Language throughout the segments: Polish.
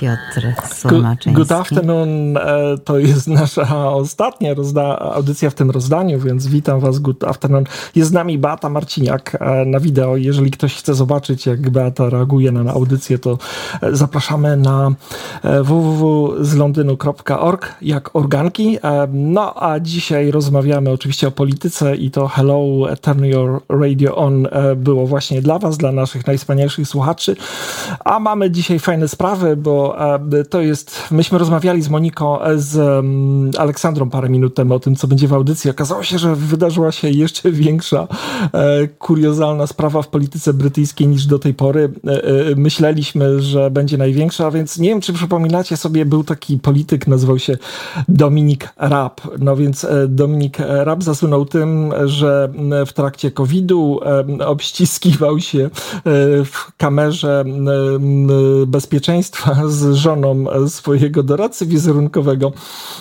Piotr Słomaczyński. Good afternoon, e, to jest nasza ostatnia audycja w tym rozdaniu, więc witam was, good afternoon. Jest z nami Beata Marciniak e, na wideo. Jeżeli ktoś chce zobaczyć, jak Beata reaguje na audycję, to e, zapraszamy na www.zlondynu.org jak organki. No a dzisiaj rozmawiamy oczywiście o polityce i to Hello, Turn Your Radio On było właśnie dla was, dla naszych najwspanialszych słuchaczy. A mamy dzisiaj fajne sprawy, bo to jest, myśmy rozmawiali z Moniką, e, z Aleksandrą parę minut temu o tym, co będzie w audycji. Okazało się, że wydarzyła się jeszcze większa e, kuriozalna sprawa w polityce brytyjskiej niż do tej pory. E, myśleliśmy, że będzie największa, więc nie wiem, czy przypominacie sobie, był taki polityk, nazywał się Dominik Raab. No więc Dominik Raab zasłynął tym, że w trakcie COVID-u obściskiwał się w kamerze bezpieczeństwa żoną swojego doradcy wizerunkowego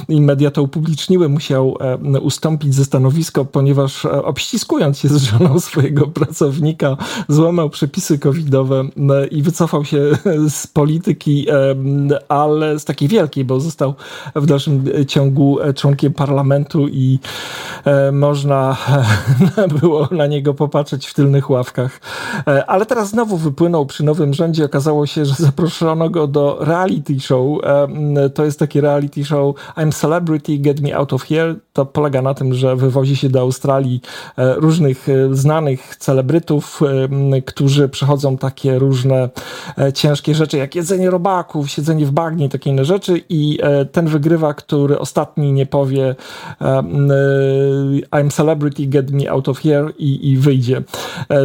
i media to upubliczniły, musiał e, ustąpić ze stanowiska, ponieważ e, obściskując się z żoną swojego pracownika, złamał przepisy covidowe e, i wycofał się z polityki, ale z takiej wielkiej, bo został w dalszym ciągu członkiem parlamentu i można było na niego popatrzeć w tylnych ławkach. Ale teraz znowu wypłynął przy nowym rządzie. Okazało się, że zaproszono go do reality show. To jest taki reality show I'm Celebrity, Get Me Out of Here. To polega na tym, że wywozi się do Australii e, różnych e, znanych celebrytów, którzy przechodzą takie różne e, ciężkie rzeczy, jak jedzenie robaków, siedzenie w bagnie, takie inne rzeczy i ten wygrywa, który ostatni nie powie I'm Celebrity, Get Me Out of Here i, i wyjdzie.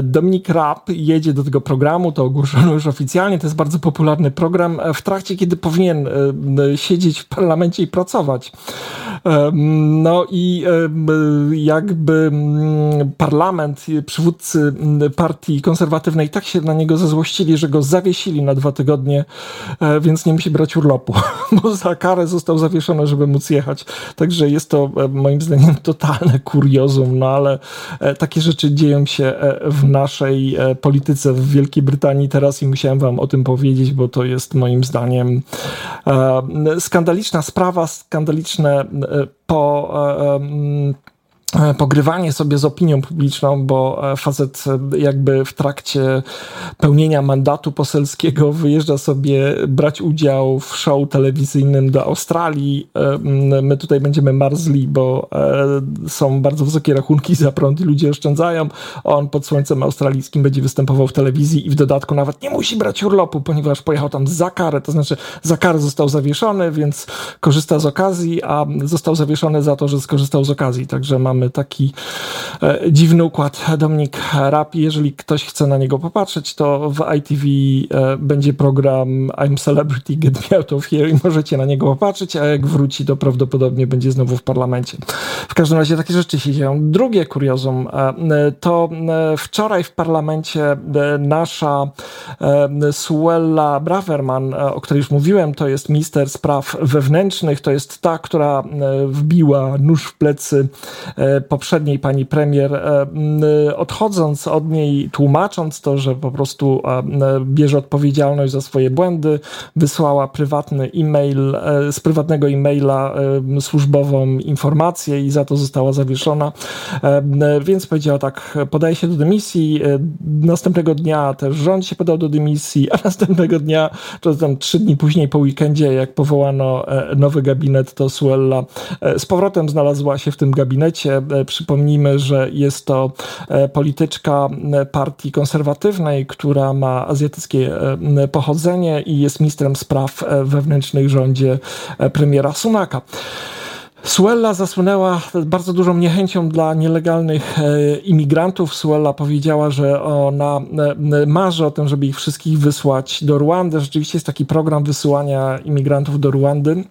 Dominik Rapp jedzie do tego programu, to ogłoszono już oficjalnie, to jest bardzo popularny program. W trakcie, kiedy powinien e, siedzieć w parlamencie i pracować. E, no i e, jakby parlament, przywódcy partii konserwatywnej tak się na niego zezłościli, że go zawiesili na dwa tygodnie, więc nie musi brać urlopu, bo za karę został zawieszony, żeby móc jechać. Także jest to moim zdaniem totalne kuriozum, no ale takie rzeczy dzieją się w naszej polityce w Wielkiej Brytanii teraz i musiałem wam o tym powiedzieć, bo to jest moim zdaniem E, skandaliczna sprawa, skandaliczne e, po e, E, pogrywanie sobie z opinią publiczną, bo e, facet e, jakby w trakcie pełnienia mandatu poselskiego wyjeżdża sobie brać udział w show telewizyjnym do Australii. My tutaj będziemy marzli, bo są bardzo wysokie rachunki za prąd i ludzie oszczędzają. On pod słońcem australijskim będzie występował w telewizji i w dodatku nawet nie musi brać urlopu, ponieważ pojechał tam za karę, to znaczy za karę został zawieszony, więc korzysta z okazji, a został zawieszony za to, że skorzystał z okazji. Także mamy mamy taki e, dziwny układ. Dominik Rap, jeżeli ktoś chce na niego popatrzeć, to w ITV e, będzie program I'm Celebrity, Get Me Out of Here i możecie na niego popatrzeć, a jak wróci, to prawdopodobnie będzie znowu w parlamencie. W każdym razie takie rzeczy się dzieją. Drugie kuriozum e, to wczoraj w parlamencie nasza Suella Braverman, o której już mówiłem, to jest minister spraw wewnętrznych, to jest ta, która wbiła nóż w plecy poprzedniej pani premier, e, odchodząc od niej, tłumacząc to, że po prostu e, bierze odpowiedzialność za swoje błędy, wysłała prywatny e-mail, e, z prywatnego e-maila służbową informację i za to została zawieszona. Więc powiedziała tak, podaje się do dymisji, następnego dnia też rząd się podał do dymisji, a następnego dnia, czy tam trzy dni później po weekendzie, jak powołano nowy gabinet, to Suella z powrotem znalazła się w tym gabinecie, przypomnijmy, że jest to e, polityczka e, partii konserwatywnej, która ma azjatyckie pochodzenie i jest ministrem spraw wewnętrznych w rządzie premiera Sunaka. Suella zasłynęła bardzo dużą niechęcią dla nielegalnych imigrantów. Suella powiedziała, że ona marzy o tym, żeby ich wszystkich wysłać do Ruandy. Rzeczywiście jest taki program wysyłania imigrantów do Ruandy.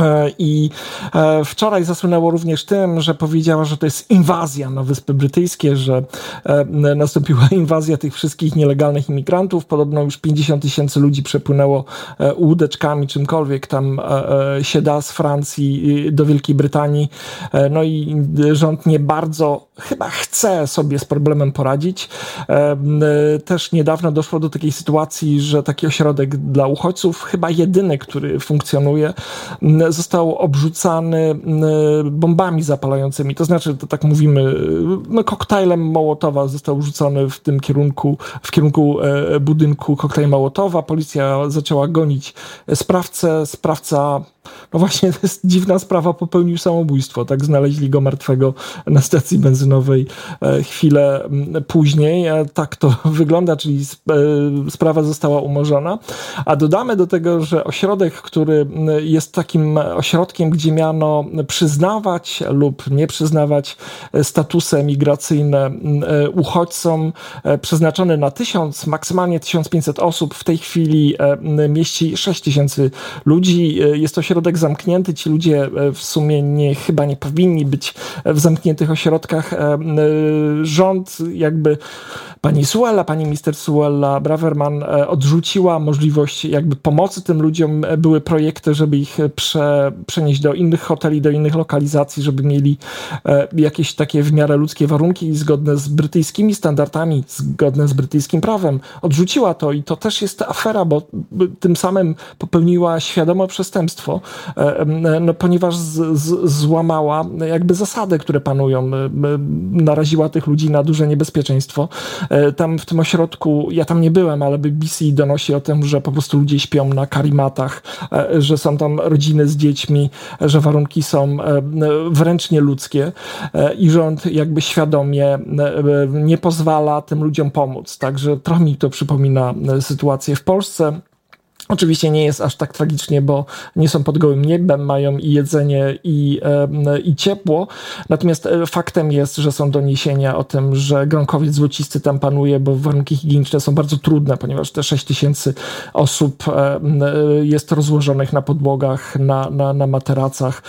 E, I e, wczoraj zasłynęło również tym, że powiedziała, że to jest inwazja na Wyspy Brytyjskie, że e, nastąpiła inwazja tych wszystkich nielegalnych imigrantów. Podobno już 50 tysięcy ludzi przepłynęło łódeczkami, czymkolwiek tam się da z Francji do Wielkiej Brytanii. No i rząd nie bardzo chyba chce sobie z problemem poradzić. Też niedawno doszło do takiej sytuacji, że taki ośrodek dla uchodźców, chyba jedyny, który funkcjonuje, został obrzucany bombami zapalającymi. To znaczy, to tak mówimy, no, koktajlem Mołotowa został rzucony w tym kierunku, w kierunku e, budynku koktajl Mołotowa. Policja zaczęła gonić sprawcę. Sprawca no właśnie, to jest dziwna sprawa, popełnił samobójstwo. Tak znaleźli go martwego na stacji benzynowej e, chwilę później. E, tak to wygląda, czyli e, sprawa została umorzona. A dodamy do tego, że ośrodek, który jest takim ośrodkiem, gdzie miano przyznawać lub nie przyznawać statusy migracyjne uchodźcom, przeznaczony na tysiąc, maksymalnie 1500 osób, w tej chwili mieści 6000 ludzi. Jest to ośrodek zamknięty. Ci ludzie e, w sumie nie, chyba nie powinni być w zamkniętych ośrodkach. E, e, rząd jakby pani Suella, pani minister Suella Braverman odrzuciła możliwość jakby pomocy tym ludziom. Były projekty, żeby ich prze, przenieść do innych hoteli, do innych lokalizacji, żeby mieli jakieś takie w miarę ludzkie warunki zgodne z brytyjskimi standardami, zgodne z brytyjskim prawem. Odrzuciła to i to też jest afera, bo tym samym popełniła świadome przestępstwo, no, ponieważ z, z, złamała jakby zasady, które panują. Naraziła tych ludzi na duże niebezpieczeństwo. E, tam w tym ośrodku, ja tam nie byłem, ale BBC donosi o tym, że po prostu ludzie śpią na karimatach, e, że są tam rodziny z dziećmi, że warunki są wręcz nieludzkie i rząd jakby świadomie nie pozwala tym ludziom pomóc. Także trochę mi to przypomina sytuację w Polsce. Oczywiście nie jest aż tak tragicznie, bo nie są pod gołym niebem, mają i jedzenie, i, e, i ciepło. Natomiast e, faktem jest, że są doniesienia o tym, że gronkowiec złocisty tam panuje, bo warunki higieniczne są bardzo trudne, ponieważ te 6 tysięcy osób e, jest rozłożonych na podłogach, na, na, na materacach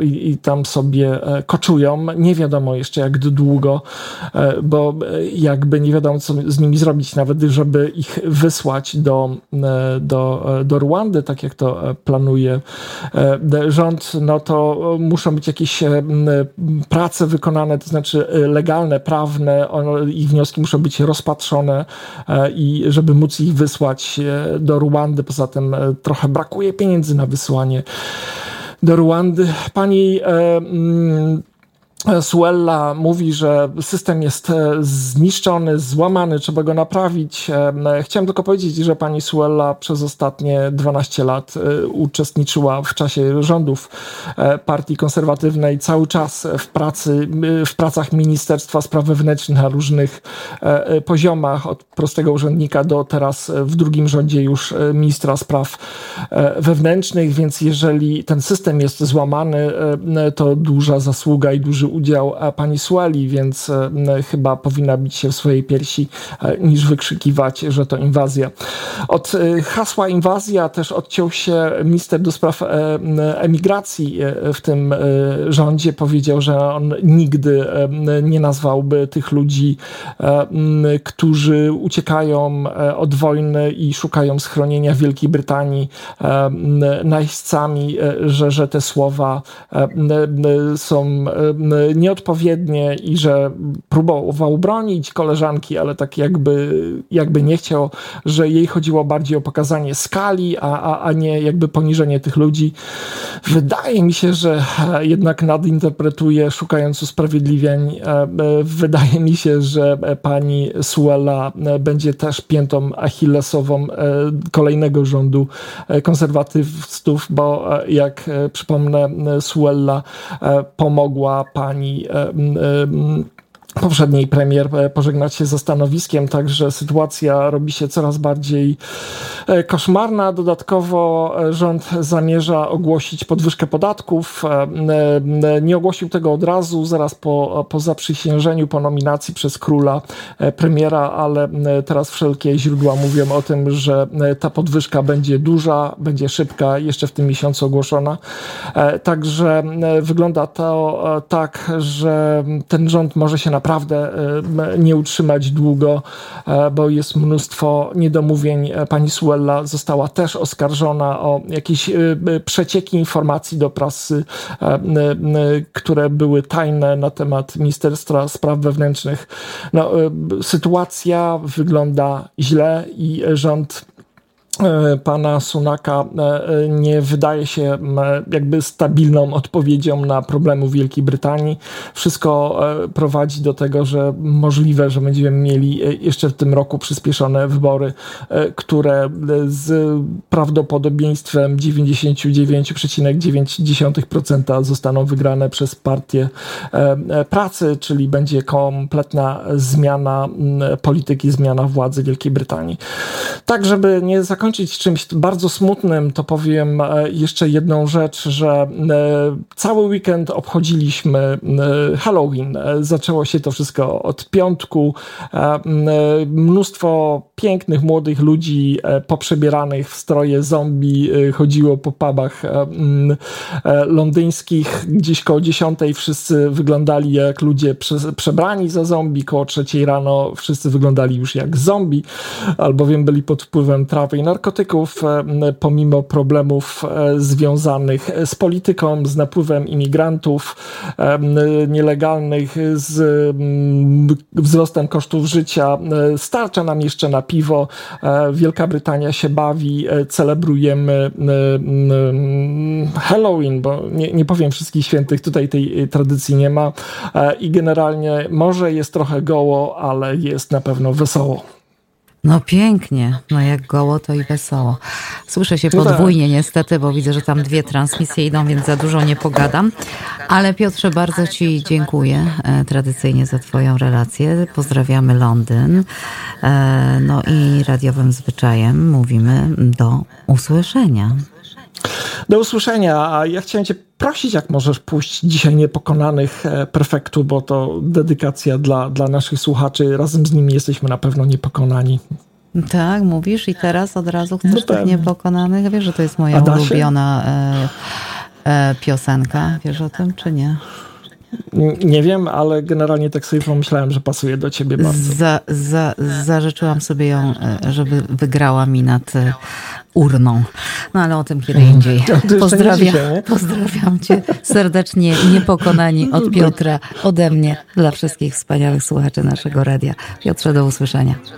i, i tam sobie koczują. Nie wiadomo jeszcze jak długo, bo jakby nie wiadomo, co z nimi zrobić, nawet żeby ich wysłać do, do do, Rwandy, tak jak to e, planuje e, rząd, no to muszą być jakieś e, prace wykonane, to znaczy legalne, prawne, ich wnioski muszą być rozpatrzone i żeby móc ich wysłać do Rwandy. Poza tym trochę brakuje pieniędzy na wysłanie do Rwandy. Pani Suella mówi, że system jest e, zniszczony, złamany, trzeba go naprawić. E, chciałem tylko powiedzieć, że pani Suella przez ostatnie 12 lat e, uczestniczyła w czasie rządów partii konserwatywnej cały czas w pracy, w pracach Ministerstwa Spraw Wewnętrznych na różnych poziomach, od prostego urzędnika do teraz w drugim rządzie już ministra spraw wewnętrznych, więc jeżeli ten system jest złamany, to duża zasługa i duży udział pani Sueli, więc e, chyba powinna bić się w swojej piersi e, niż wykrzykiwać, że to inwazja. Od e, hasła inwazja też odciął się minister do spraw emigracji w tym rządzie. Powiedział, że on nigdy nie nazwałby tych ludzi, którzy uciekają od wojny i szukają schronienia w Wielkiej Brytanii najeźdźcami, że, że te słowa są nieodpowiednie i że próbował bronić koleżanki, ale tak jakby, jakby nie chciał, że jej chodziło bardziej o pokazanie skali, a, a, a nie jakby poniżenie tych ludzi. Wydaje mi się, że jednak nadinterpretuje, szukając usprawiedliwień. E, e, wydaje mi się, że pani Suela będzie też piętą achillesową e, kolejnego rządu konserwatystów, bo jak przypomnę, Suella pomogła pani pani poprzedniej premier e, pożegnać się ze stanowiskiem, także sytuacja robi się coraz bardziej e, koszmarna. Dodatkowo e, rząd zamierza ogłosić podwyżkę podatków. Nie ogłosił tego od razu, zaraz po, po zaprzysiężeniu, po nominacji przez króla premiera, ale teraz wszelkie źródła mówią o tym, że ta podwyżka będzie duża, będzie szybka, jeszcze w tym miesiącu ogłoszona. Także wygląda to tak, że ten rząd może się na naprawdę nie utrzymać długo, bo jest mnóstwo niedomówień. Pani Suella została też oskarżona o jakieś przecieki informacji do prasy, które były tajne na temat Ministerstwa Spraw Wewnętrznych. No, sytuacja wygląda źle i rząd E, pana Sunaka e, nie wydaje się jakby stabilną odpowiedzią na problemy Wielkiej Brytanii. Wszystko e, prowadzi do tego, że możliwe, że będziemy mieli jeszcze w tym roku przyspieszone wybory, które z prawdopodobieństwem 99,9% zostaną wygrane przez partię pracy, czyli będzie kompletna zmiana polityki, zmiana władzy Wielkiej Brytanii. Tak, żeby nie zakończyć zakończyć czymś bardzo smutnym, to powiem e, jeszcze jedną rzecz, że e, cały weekend obchodziliśmy e, Halloween. Zaczęło się to wszystko od piątku. Mnóstwo pięknych młodych ludzi poprzebieranych w stroje zombie chodziło po pubach londyńskich. Gdzieś koło dziesiątej wszyscy wyglądali jak ludzie przebrani za zombie. Koło trzeciej rano wszyscy wyglądali już jak zombie, albowiem byli pod wpływem trawy i narkotyków, e, pomimo problemów e, związanych z polityką, z napływem imigrantów e, nielegalnych, z wzrostem kosztów życia. Starcza nam jeszcze na piwo. Wielka Brytania się bawi, celebrujemy Halloween, bo nie, nie powiem wszystkich świętych, tutaj tej tradycji nie ma i generalnie może jest trochę goło, ale jest na pewno wesoło. No pięknie, no jak goło to i wesoło. Słyszę się no podwójnie tak. niestety, bo widzę, że tam dwie transmisje idą, więc za dużo nie pogadam. Ale Piotrze, bardzo Ci dziękuję e, tradycyjnie za Twoją relację. Pozdrawiamy Londyn. E, no i radiowym zwyczajem mówimy do usłyszenia. Do usłyszenia, a ja chciałem Cię prosić, jak możesz pójść dzisiaj niepokonanych e, prefektu, bo to dedykacja dla, dla naszych słuchaczy. Razem z nimi jesteśmy na pewno niepokonani. Tak, mówisz i teraz od razu chcesz no tych niepokonanych? Wiesz, że to jest moja ulubiona e, e, piosenka. Wiesz o tym, czy nie? Nie wiem, ale generalnie tak sobie pomyślałem, że pasuje do ciebie bardzo. Za, za, zażyczyłam sobie ją, e, żeby wygrała mi nad e, urną. No ale o tym kiedy mhm. indziej. Pozdrawiam, pozdrawiam cię serdecznie, niepokonani od Piotra, ode mnie, dla wszystkich wspaniałych słuchaczy naszego radia. Piotrze, do usłyszenia.